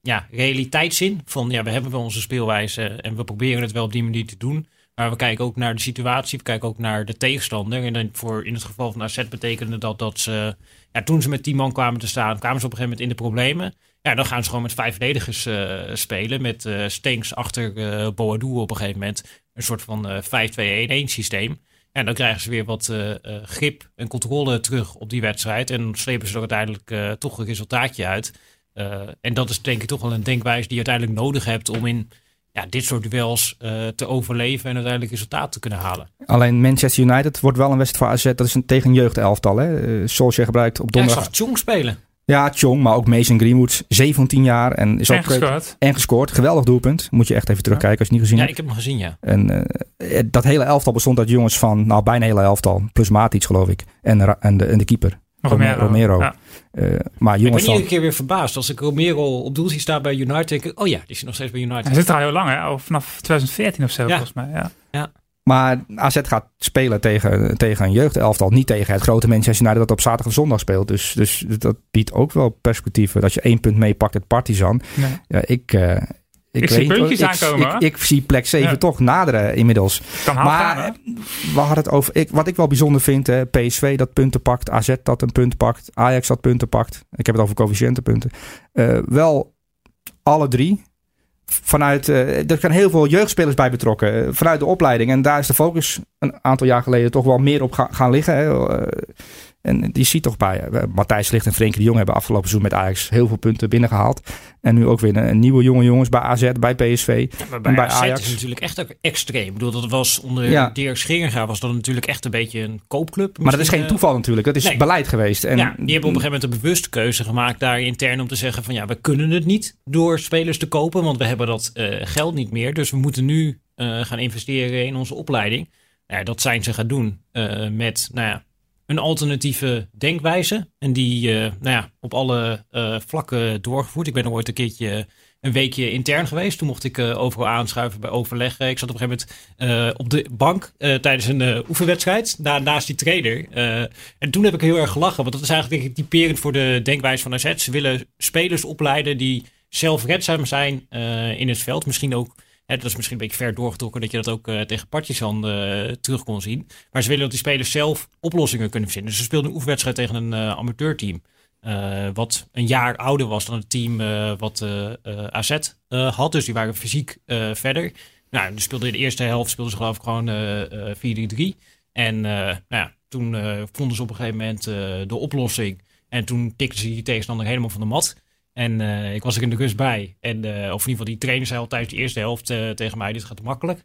ja, realiteitszin van, ja, we hebben wel onze speelwijze en we proberen het wel op die manier te doen. Maar we kijken ook naar de situatie, we kijken ook naar de tegenstander. En dan voor, in het geval van AZ betekende dat dat ze, ja, toen ze met 10 man kwamen te staan, kwamen ze op een gegeven moment in de problemen. Ja, dan gaan ze gewoon met vijf verdedigers eh, spelen. Met uh, Stenks achter uh, Boadou op een gegeven moment. Een soort van 5-2-1-1 systeem. En dan krijgen ze weer wat grip en controle terug op die wedstrijd. En dan slepen ze er uiteindelijk toch een resultaatje uit. en dat is denk ik toch wel een denkwijze die je uiteindelijk nodig hebt om in ja, dit soort duels te overleven en uiteindelijk resultaat te kunnen halen. Alleen Manchester United wordt wel een wedstrijd voor AZ. Dat is een tegen jeugdelftal. Hè? Zoals je gebruikt op donderdag. Ja, ik zag Chong spelen. Ja, Chong, maar ook Mason Greenwood, 17 jaar. En, is en ook gescoord. En gescoord. Geweldig doelpunt. Moet je echt even terugkijken als je het niet gezien ja, hebt. ik heb hem gezien, ja. En uh, dat hele elftal bestond uit jongens van, nou bijna hele elftal. Plus Matic geloof ik. En, en, de, en de keeper. Romero. Romero. Ja. Uh, maar jongens ik ben iedere keer weer verbaasd. Als ik Romero op doel zie staan bij United, denk ik, oh ja, die is nog steeds bij United. Hij zit er al heel lang, hè? Of vanaf 2014 of zo, Ja. volgens mij. Ja. Ja. Maar AZ gaat spelen tegen, tegen een jeugdelftal. Niet tegen het grote Manchester United dat op zaterdag of zondag speelt. Dus, dus dat biedt ook wel perspectieven. Dat je één punt meepakt het Partizan. Ja, ik, uh, ik, Ik zie puntjes ik, aankomen, ik, zie plek 7 Ja. toch naderen inmiddels. Kan Maar gaan, we hadden het over. Ik, wat ik wel bijzonder vind: hè, PSV dat punten pakt, AZ dat een punt pakt, Ajax dat punten pakt. Ik heb het over coëfficiëntenpunten. Eh, wel alle drie. Vanuit, eh, er zijn heel veel jeugdspelers bij betrokken. eh, vanuit de opleiding. En daar is de focus een aantal jaar geleden toch wel meer op ga- gaan liggen. Hè. En die ziet toch bij. eh, Matthijs Licht en Frenkie de Jong hebben afgelopen seizoen met Ajax heel veel punten binnengehaald. En nu ook weer een, een nieuwe jonge jongens bij AZ, bij PSV. Ja, maar en bij, bij AZ Ajax. is natuurlijk echt ook extreem. Ik bedoel, dat was onder Ja. Dirk Scheringa was dat natuurlijk echt een beetje een koopclub. Maar dat is geen eh, toeval natuurlijk. Dat is nee. beleid geweest. En ja, die hebben op een gegeven moment een bewuste keuze gemaakt daar intern om te zeggen van ja, we kunnen het niet door spelers te kopen, want we hebben dat eh, geld niet meer. Dus we moeten nu gaan investeren in onze opleiding. Ja, dat zijn ze gaan doen eh, met nou ja, een alternatieve denkwijze. En die eh, nou ja, op alle eh, vlakken doorgevoerd. Ik ben er ooit een keertje een weekje intern geweest. Toen mocht ik eh, overal aanschuiven bij overleg. Eh, Ik zat op een gegeven moment eh, op de bank eh, tijdens een eh, oefenwedstrijd. Naast die trainer. Eh, en toen heb ik heel erg gelachen. Want dat is eigenlijk denk ik typerend voor de denkwijze van AZ. Ze willen spelers opleiden die zelfredzaam zijn eh, in het veld. Misschien ook, dat is misschien een beetje ver doorgetrokken... dat je dat ook eh, tegen Partizan eh, terug kon zien. Maar ze willen dat die spelers zelf oplossingen kunnen verzinnen. Dus ze speelden een oefenwedstrijd tegen een eh, amateurteam. wat een jaar ouder was dan het team wat AZ had. Dus die waren fysiek verder. Nou, dus speelde in de eerste helft speelden ze geloof ik gewoon eh, eh, 4-3-3. En nou ja, toen vonden ze op een gegeven moment de oplossing. En toen tikten ze die tegenstander helemaal van de mat. En eh, ik was er in de rust bij. En, eh, of in ieder geval die trainer zei al tijdens de eerste helft eh, tegen mij, dit gaat makkelijk.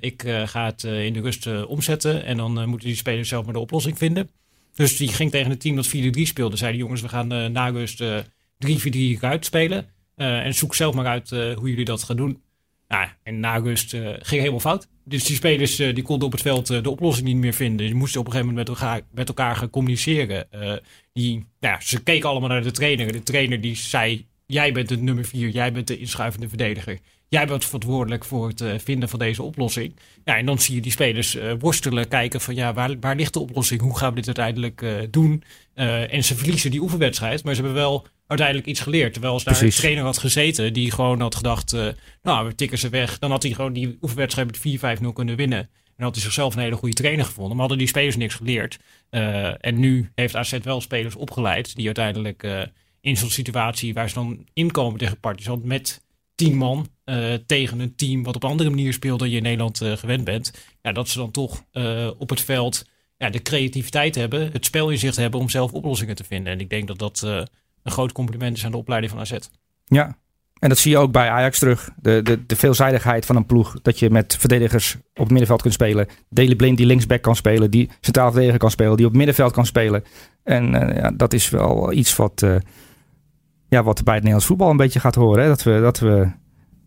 Ik ga het in de rust omzetten. En dan moeten die spelers zelf maar de oplossing vinden. Dus die ging tegen het team dat 4-3 speelde. Zeiden jongens, we gaan na rust eh 3-4-3 uitspelen. En zoek zelf maar uit hoe jullie dat gaan doen. Nou, en na rust eh, ging helemaal fout. Dus die spelers eh, die konden op het veld eh, de oplossing niet meer vinden. Die moesten op een gegeven moment met elkaar, met elkaar gaan communiceren. Die, nou ze keken allemaal naar de trainer. De trainer die zei, jij bent het nummer vier. Jij bent de inschuivende verdediger. Jij bent verantwoordelijk voor het eh, vinden van deze oplossing. Ja, en dan zie je die spelers eh, worstelen, kijken van ja, waar, waar ligt de oplossing? Hoe gaan we dit uiteindelijk eh, doen? En ze verliezen die oefenwedstrijd, maar ze hebben wel uiteindelijk iets geleerd. Terwijl als daar Precies. een trainer had gezeten die gewoon had gedacht, nou, we tikken ze weg. Dan had hij gewoon die oefenwedstrijd met 4-5-0 kunnen winnen. En had hij zichzelf een hele goede trainer gevonden. Maar hadden die spelers niks geleerd. En nu heeft AZ wel spelers opgeleid die uiteindelijk in zo'n situatie waar ze dan inkomen tegen Partizan met tien man eh, tegen een team wat op een andere manier speelt dan je in Nederland eh, gewend bent. Ja, dat ze dan toch eh, op het veld ja, de creativiteit hebben, het spel in zich hebben om zelf oplossingen te vinden. En ik denk dat dat een groot compliment is aan de opleiding van AZ. Ja, en dat zie je ook bij Ajax terug. De, de, de veelzijdigheid van een ploeg. Dat je met verdedigers op het middenveld kunt spelen. Daley Blind die linksback kan spelen. Die centraal verdediger kan spelen. Die op het middenveld kan spelen. En ja, dat is wel iets wat, ja, wat bij het Nederlands voetbal een beetje gaat horen. Hè? Dat, we, dat we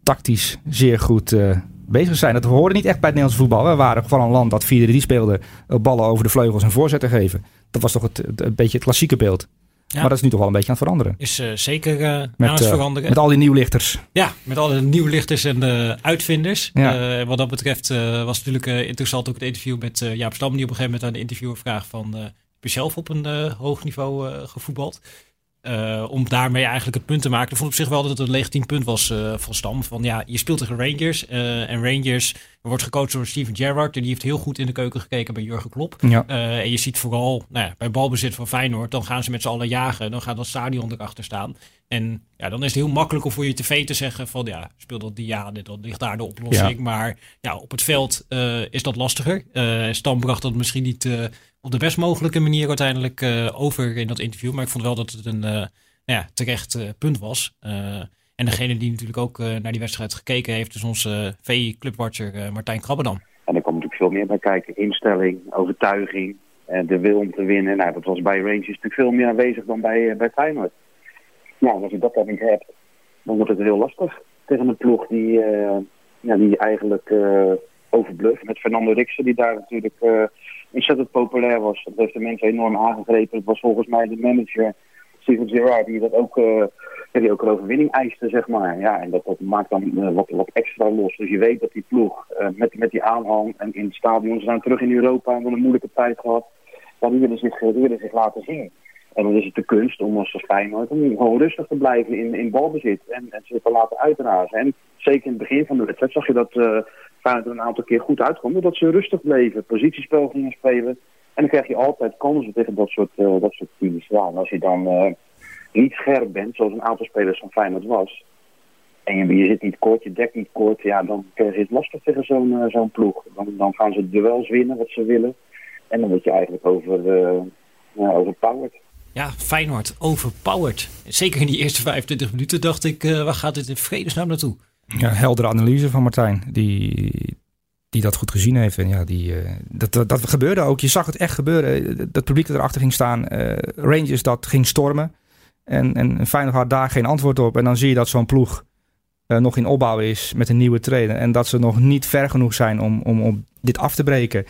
tactisch zeer goed eh, bezig zijn. Dat hoorde niet echt bij het Nederlands voetbal. We waren gewoon een land dat 4-3 speelde. eh, ballen over de vleugels en voorzetten geven. Dat was toch het, het- een beetje het klassieke beeld. Ja. Maar dat is nu toch wel een beetje aan het veranderen. Is eh, zeker aan Met, het eh, veranderen. met al die nieuwlichters. Ja, met alle nieuwlichters en uitvinders. Ja. Wat dat betreft was het natuurlijk interessant ook het interview met Jaap Stam, die op een gegeven moment aan de interviewer vraagt van, heb je zelf op een hoog niveau gevoetbald? Eh, om daarmee eigenlijk het punt te maken. Ik vond op zich wel dat het een legitiem punt was eh, van Stam. Van ja, je speelt tegen Rangers. eh, en Rangers wordt gecoacht door Steven Gerrard. En die heeft heel goed in de keuken gekeken bij Jurgen Klopp. Ja. En je ziet vooral nou ja, bij balbezit van Feyenoord, dan gaan ze met z'n allen jagen. Dan gaat dat stadion erachter staan. En ja, dan is het heel makkelijk om voor je tv te zeggen van ja, speel dat die ja, dan ligt daar de oplossing. Ja. Maar ja, op het veld uh, is dat lastiger. Uh, Stam bracht dat misschien niet uh, op de best mogelijke manier uiteindelijk over in dat interview. Maar ik vond wel dat het een nou ja, terecht punt was. en degene die natuurlijk ook naar die wedstrijd gekeken heeft, is onze VI-clubwatcher Martijn Krabbedam. En er komt natuurlijk veel meer bij kijken. Instelling, overtuiging, de wil om te winnen. Nou, dat was bij Rangers natuurlijk veel meer aanwezig dan bij, bij Feyenoord. Nou, als je dat dan niet hebt, dan wordt het heel lastig tegen een ploeg die, ja, die eigenlijk Met Fernando Rixen, die daar natuurlijk uh, ontzettend populair was. Dat heeft de mensen enorm aangegrepen. Het was volgens mij de manager, Steven Gerrard, die dat ook, ja, die ook een overwinning eiste, zeg maar. Ja, en dat, dat maakt dan wat, wat extra los. Dus je weet dat die ploeg met, met die aanhang en in het stadion, ze zijn terug in Europa en een moeilijke tijd gehad. Ja, die willen zich, willen zich laten zien. En dan is het de kunst om als Feyenoord om gewoon rustig te blijven in, in balbezit en, en zich te laten uitrazen. En zeker in het begin van de wedstrijd zag je dat Feyenoord er een aantal keer goed uitkwam, doordat ze rustig bleven, positiespel gingen spelen. En dan krijg je altijd kansen tegen dat soort, uh, dat soort teams. Ja, en als je dan uh, niet scherp bent, zoals een aantal spelers van Feyenoord was, en je, je zit niet kort, je dekt niet kort, ja, dan krijg je het lastig tegen zo'n zo'n ploeg. Dan, dan gaan ze duels winnen wat ze willen. En dan word je eigenlijk over, overpowered. Ja, Feyenoord overpowered. Zeker in die eerste 25 minuten dacht ik, waar gaat dit in vredesnaam naartoe? Ja, heldere analyse van Martijn, die, die dat goed gezien heeft. En ja, die, uh, dat, dat, dat, gebeurde ook. Je zag het echt gebeuren. Dat publiek dat erachter ging staan. Uh, Rangers dat ging stormen. En, en Feyenoord had daar geen antwoord op. En dan zie je dat zo'n ploeg nog in opbouw is met een nieuwe trainer. En dat ze nog niet ver genoeg zijn om, om, om dit af te breken.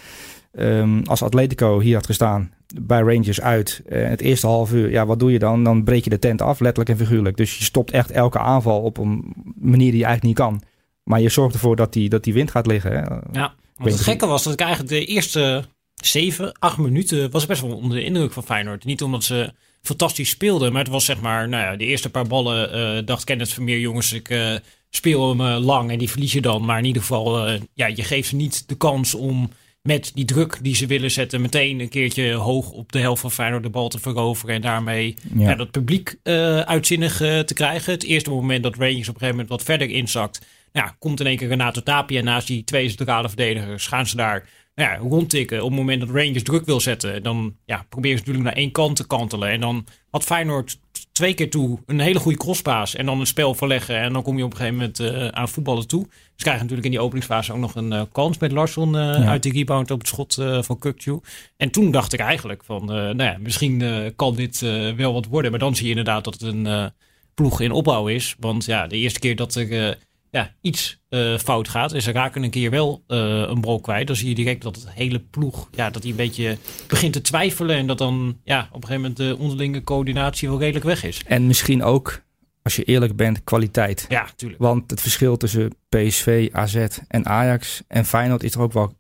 Um, als Atletico hier had gestaan bij Rangers uit. Uh, het eerste half uur, ja, wat doe je dan? Dan breek je de tent af, letterlijk en figuurlijk. Dus je stopt echt elke aanval op een manier die je eigenlijk niet kan. Maar je zorgt ervoor dat die, dat die wind gaat liggen. Hè? Ja, wat het gekke was dat ik eigenlijk de eerste 7, 8 minuten was best wel onder de indruk van Feyenoord. Niet omdat ze fantastisch speelden, maar het was zeg maar, nou ja, de eerste paar ballen uh, dacht Kenneth Vermeer, jongens, ik uh, speel hem uh, lang en die verlies je dan. Maar in ieder geval, ja, je geeft ze niet de kans om met die druk die ze willen zetten, meteen een keertje hoog op de helft van Feyenoord de bal te veroveren. En daarmee ja. Ja, dat publiek uh, uitzinnig uh, te krijgen. Het eerste moment dat Rangers op een gegeven moment wat verder inzakt. Ja, komt in één keer Renato Tapia naast die twee centrale verdedigers. Gaan ze daar ja, rondtikken. Op het moment dat Rangers druk wil zetten, dan ja, proberen ze natuurlijk naar één kant te kantelen. En dan had Feyenoord twee keer toe een hele goede crosspaas en dan een spel verleggen. En dan kom je op een gegeven moment uh, aan voetballen toe. Ze krijgen natuurlijk in die openingsfase ook nog een uh, kans met Larsson ja. uit die rebound op het schot van Kukcu. En toen dacht ik eigenlijk van, nou ja, misschien kan dit wel wat worden. Maar dan zie je inderdaad dat het een ploeg in opbouw is. Want ja, de eerste keer dat er ja, iets uh, fout gaat. En ze raken een keer wel uh, een brok kwijt. Dan zie je direct dat het hele ploeg, ja, dat die een beetje begint te twijfelen. En dat dan ja, op een gegeven moment de onderlinge coördinatie wel redelijk weg is. En misschien ook, als je eerlijk bent, kwaliteit. Ja, tuurlijk. Want het verschil tussen PSV, AZ en Ajax en Feyenoord is toch ook wel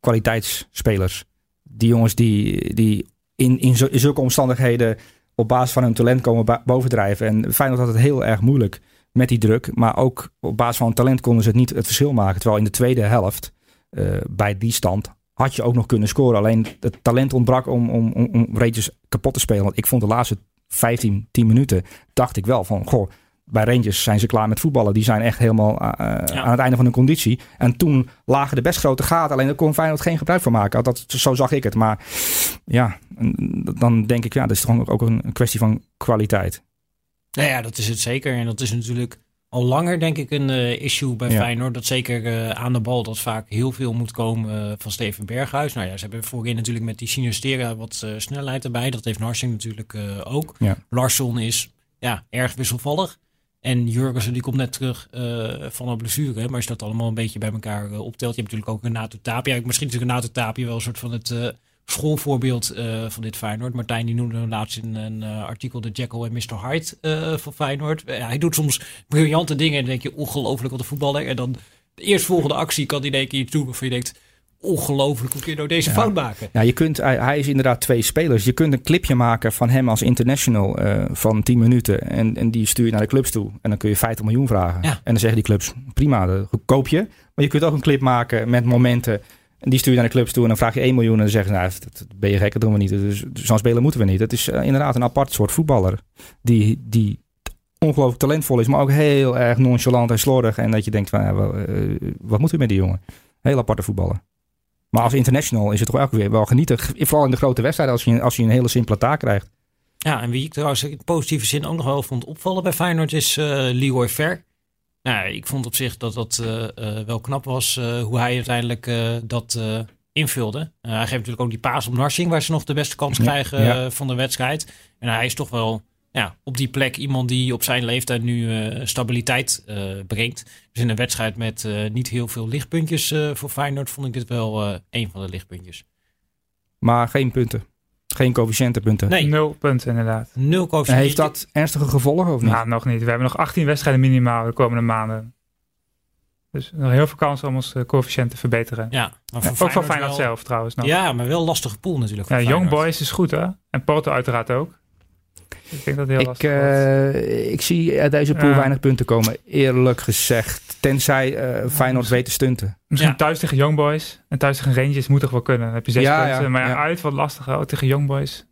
kwaliteitsspelers. Die jongens die, die in, in, in zulke omstandigheden op basis van hun talent komen bovendrijven. En Feyenoord had het heel erg moeilijk met die druk. Maar ook op basis van talent konden ze het niet het verschil maken. Terwijl in de tweede helft, uh, bij die stand, had je ook nog kunnen scoren. Alleen het talent ontbrak om, om, om, om Rangers kapot te spelen. Want ik vond de laatste 15, 10 minuten, dacht ik wel van, goh, bij Rangers zijn ze klaar met voetballen. Die zijn echt helemaal uh, ja. aan het einde van hun conditie. En toen lagen de best grote gaten. Alleen daar kon Feyenoord geen gebruik van maken. Dat, zo zag ik het. Maar ja, dan denk ik, ja, dat is toch ook een kwestie van kwaliteit. Nou ja, dat is het zeker. En dat is natuurlijk al langer, denk ik, een uh, issue bij ja. Feyenoord. Dat zeker uh, aan de bal dat vaak heel veel moet komen uh, van Steven Berghuis. Nou ja, ze hebben voorin natuurlijk met die Sinistera wat snelheid erbij. Dat heeft Narsing natuurlijk ook. Ja. Larsson is ja, erg wisselvallig. En Jurgensen die komt net terug van een blessure. Maar als je dat allemaal een beetje bij elkaar optelt. Je hebt natuurlijk ook een Nato Tapia. Misschien natuurlijk een Nato Tapia wel een soort van het schoolvoorbeeld uh, van dit Feyenoord. Martijn die noemde laatst in een uh, artikel de Jekyll en Mr. Hyde uh, van Feyenoord. hij doet soms briljante dingen en dan denk je ongelooflijk wat een voetballer. En dan de eerstvolgende actie kan hij denk je iets doen waarvan je denkt... ongelooflijk, hoe kun je nou deze fout maken? Ja, je kunt, hij, hij is inderdaad twee spelers. Je kunt een clipje maken van hem als international eh, van 10 minuten. En, en die stuur je naar de clubs toe. En dan kun je 50 miljoen vragen. Ja. En dan zeggen die clubs, prima, dat koop je. Maar je kunt ook een clip maken met momenten. Die stuur je naar de clubs toe en dan vraag je 1 miljoen. En dan zeggen ze, nou, dat, ben je gek, dat doen we niet. Dus zo'n speler moeten we niet. Het is eh, inderdaad een apart soort voetballer. Die, die ongelooflijk talentvol is, maar ook heel erg nonchalant en slordig. En dat je denkt, eh, wat moeten we met die jongen? Heel aparte voetballer. Maar als international is het toch elke keer wel genieten. Vooral in de grote wedstrijden als je, als je een hele simpele taak krijgt. Ja, en wie ik trouwens in positieve zin ook nog wel vond opvallen bij Feyenoord is eh Leroy Ver. Nou, ik vond op zich dat dat eh, eh, wel knap was eh, hoe hij uiteindelijk dat invulde. Hij geeft natuurlijk ook die paas op Narsing, waar ze nog de beste kans Ja, krijgen ja. van de wedstrijd. En hij is toch wel ja, op die plek iemand die op zijn leeftijd nu stabiliteit brengt. Dus in een wedstrijd met niet heel veel lichtpuntjes voor Feyenoord vond ik dit wel een van de lichtpuntjes. Maar geen punten. Geen coëfficiëntenpunten. Nee, Nul punten inderdaad. nul En coëfficiënt. heeft dat ernstige gevolgen of niet? Nou, nog niet. We hebben nog 18 wedstrijden minimaal de komende maanden. Dus nog heel veel kansen om ons eh, coëfficiënt te verbeteren. Ja, maar voor Ook van Feyenoord wel- zelf trouwens nog. Ja, maar wel lastige pool natuurlijk. Ja, Young. Boys is goed hè. En Porto uiteraard ook. Ik denk dat heel Ik, eh, ik zie uit deze pool Ja. weinig punten komen, eerlijk gezegd. Tenzij eh, Feyenoord weet te stunten. Misschien ja. thuis tegen Young Boys. En thuis tegen Rangers moet toch wel kunnen. Dan heb je zes Ja, punten. ja, maar ja, ja. uit wat lastiger ook tegen Young Boys.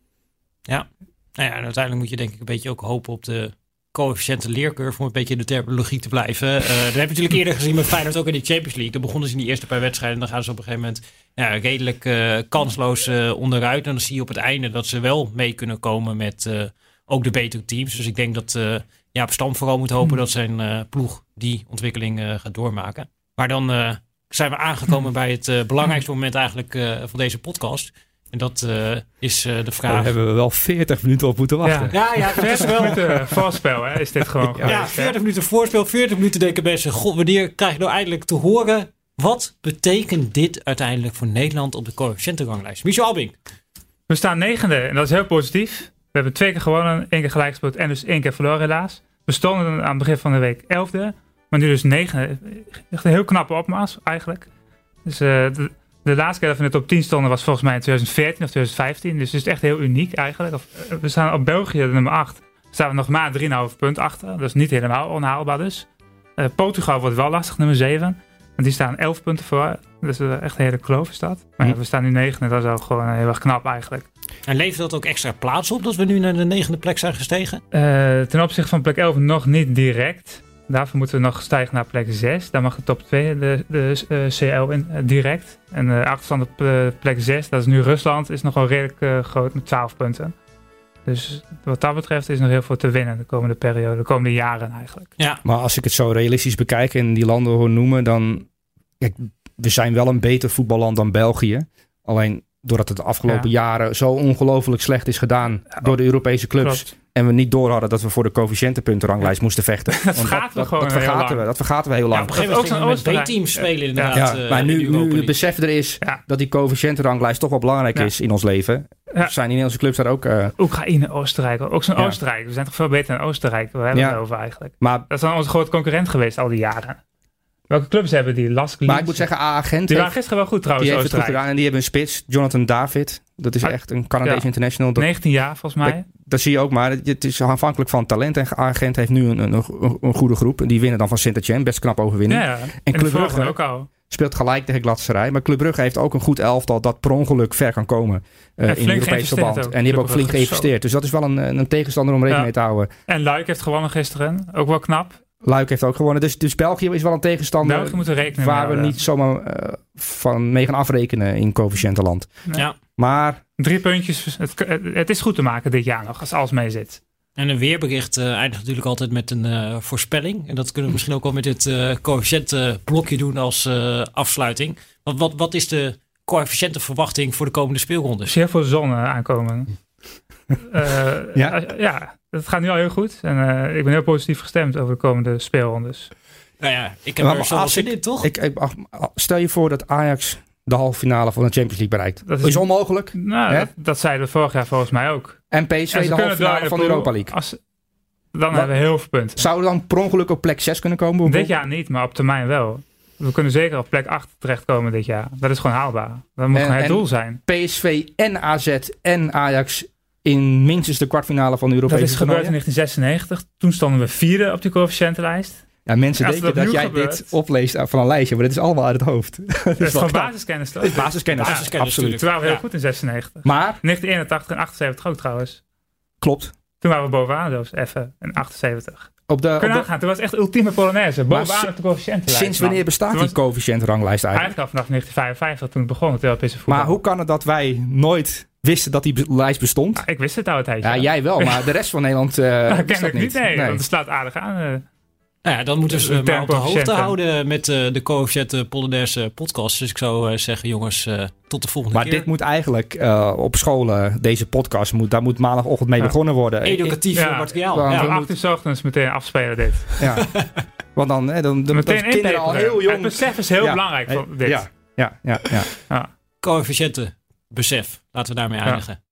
Nou ja, en uiteindelijk moet je denk ik een beetje ook hopen op de coëfficiënte leercurve om een beetje in de terminologie te blijven. Eh dat heb je natuurlijk eerder gezien met Feyenoord ook in de Champions League. Dan begonnen ze in die eerste paar wedstrijden en dan gaan ze op een gegeven moment ja, redelijk eh, kansloos eh, onderuit. En dan zie je op het einde dat ze wel mee kunnen komen met eh, ook de betere teams. Dus ik denk dat eh ja, op Stam vooral moet hopen dat zijn eh, ploeg die ontwikkeling eh, gaat doormaken. Maar dan eh, zijn we aangekomen bij het eh, belangrijkste moment eigenlijk eh, van deze podcast. En dat eh, is eh, de Daar vraag. hebben we wel 40 minuten op moeten wachten. Ja. Ja, ja, dat is 40 wel. minuten voorspel hè, is dit gewoon Ja, geweest, hè? 40 minuten voorspel, 40 minuten denken mensen. God, wanneer krijg je nou eindelijk te horen? Wat betekent dit uiteindelijk voor Nederland op de coëfficiëntenranglijst? Michel Albing. We staan negende en dat is heel positief. We hebben twee keer gewonnen, één keer gelijk gespeeld en dus één keer verloren helaas. We stonden aan het begin van de week elfde, maar nu dus negende. Echt een heel knappe opmaas eigenlijk. Dus eh, de, de laatste keer dat we in de top 10 stonden was volgens mij in 2014 of 2015. Dus het is echt heel uniek eigenlijk. Of, eh, we staan op België, de nummer 8. Staan we nog maar 3,5 punt achter. Dat is niet helemaal onhaalbaar dus. Eh, Portugal wordt wel lastig, nummer 7. Want die staan 11 punten voor. Dus eh, echt een hele kloof is dat. Maar ja, Hm. we staan nu negende. Dat is ook gewoon heel erg knap eigenlijk. En levert dat ook extra plaats op dat we nu naar de negende plek zijn gestegen? Eh, ten opzichte van plek 11 nog niet direct. Daarvoor moeten we nog stijgen naar plek 6. Daar mag de top 2 de, de eh, CL in eh, direct. En de achterstand op plek 6, dat is nu Rusland, is nog wel redelijk groot met 12 punten. Dus wat dat betreft is nog heel veel te winnen de komende periode, de komende jaren eigenlijk. Ja, Maar als ik het zo realistisch bekijk en die landen hoor noemen, dan... Kijk, we zijn wel een beter voetballand dan België. Alleen doordat het de afgelopen jaren zo ongelooflijk slecht is gedaan door de Europese clubs. Klopt. En we niet door hadden dat we voor de coëfficiëntenpuntenranglijst moesten vechten. Want vergaten we dat, gewoon dat heel vergaten lang. we. Dat vergaten we heel ja lang. op een gegeven ook moment we Oostenrijk. B-teams spelen inderdaad. Ja, eh, maar de nu, nu het besef er is Ja. dat die coëfficiëntenranglijst toch wel belangrijk Ja. is in ons leven. Ja. Zijn die Nederlandse clubs daar ook... eh, Oekraïne, Oostenrijk, ook zo'n Ja. Oostenrijk. We zijn toch veel beter dan Oostenrijk, waar hebben we Ja. het over eigenlijk? maar, Dat is dan onze grote concurrent geweest al die jaren. Welke clubs hebben die? Lask maar ik moet zeggen, A-agent Die waren gisteren wel goed trouwens, die heeft het goed gedaan. En die hebben een spits, Jonathan David. Dat is Ah, echt een Canadees ja. international. Dat, 19 jaar volgens mij. dat zie je ook maar. Het is afhankelijk van talent. En A-agent heeft nu een, een, een, een goede groep. En die winnen dan van Sint-Etienne. Best knap overwinning. Ja, ja. En de Club Brugge ook al. speelt gelijk tegen Gladserij. Maar Club Brugge heeft ook een goed elftal dat per ongeluk ver kan komen eh, En in geïnvesteerd verband. En die hebben ook flink geïnvesteerd. Dus dat is wel een, een tegenstander om rekening mee te houden. En Luik heeft gewonnen gisteren. Ook wel knap. Luik heeft ook gewonnen. Dus, dus België is wel een tegenstander België moeten rekenen waar we niet zomaar eh, van mee gaan afrekenen in coëfficiëntenland. Ja. Maar Drie puntjes. Het, het is goed te maken dit jaar nog, als alles mee zit. En een weerbericht eh, eindigt natuurlijk altijd met een eh, voorspelling. En dat kunnen we misschien ook wel met dit eh coëfficiëntenblokje doen als eh, afsluiting. Wat, wat, wat is de coëfficiëntenverwachting voor de komende speelrondes? Dus heel veel zon aankomen. Eh, Ja? ja? Het gaat nu al heel goed. En eh, ik ben heel positief gestemd over de komende speelrondes. Nou ja, ik heb Maar er als ik- in, toch? ik, ik- ach, stel je voor dat Ajax de halve finale van de Champions League bereikt. Dat is- is, onmogelijk. Nou, dat, dat zeiden we vorig jaar volgens mij ook. En PSV En de halve finale van de. Europa League. Als, dan hebben we heel veel punten. Zouden we dan per ongeluk op plek 6 kunnen komen? Dit jaar niet, maar op termijn wel. we kunnen zeker op plek 8 terechtkomen dit jaar. Dat is gewoon haalbaar. Dat moet En- gewoon het doel zijn. PSV en AZ en Ajax in minstens de kwartfinale van de Dat Europese is gebeurd in toernooien. 1996. Toen stonden we vierde op die coëfficiëntenlijst. Ja, mensen denken dat dat jij gebeurt- dit opleest van een lijstje, maar dit is allemaal uit het hoofd. dat Dat is gewoon basiskennis toch? Basiskennis, Basiskennis, absoluut. Toen waren we heel Ja. goed in 96. Maar, 1981 en 78 ook trouwens. klopt. Toen waren we bovenaan zelfs even in 78. Op de, op Kun je de- nagaan, toen was het echt ultieme Polonaise. Bovenaan op de coëfficiëntenlijst. sinds wanneer bestaat Toen die was- coëfficiëntranglijst eigenlijk? Eigenlijk al vanaf 1955 toen het begon met Europese voetbal. Maar hoe kan het dat wij nooit wisten dat die lijst bestond? Ik wist het al een tijdje. Ja, jij wel, maar de rest van Nederland eh Nou, wist dat kennelijk niet. Nee, Nee. want het slaat aardig aan. eh. Nou ja, dan moeten ze maar op de hoogte houden met eh, de coëfficiënten Polonaise podcast. Dus ik zou eh, zeggen, jongens, eh, tot de volgende Maar keer. dit moet eigenlijk eh, op scholen, deze podcast, moet, daar moet maandagochtend mee Ja. begonnen worden. Educatief Ja. materiaal. Ja. Ja. Om moet- 8 uur 's ochtends meteen afspelen dit. Ja. Want dan, hè, dan, dan, Meteen dan kinderen al heel Het jong. besef is heel Ja. belangrijk voor dit. Ja, ja, ja, ja. Coëfficiënten besef. Laten we daarmee eindigen.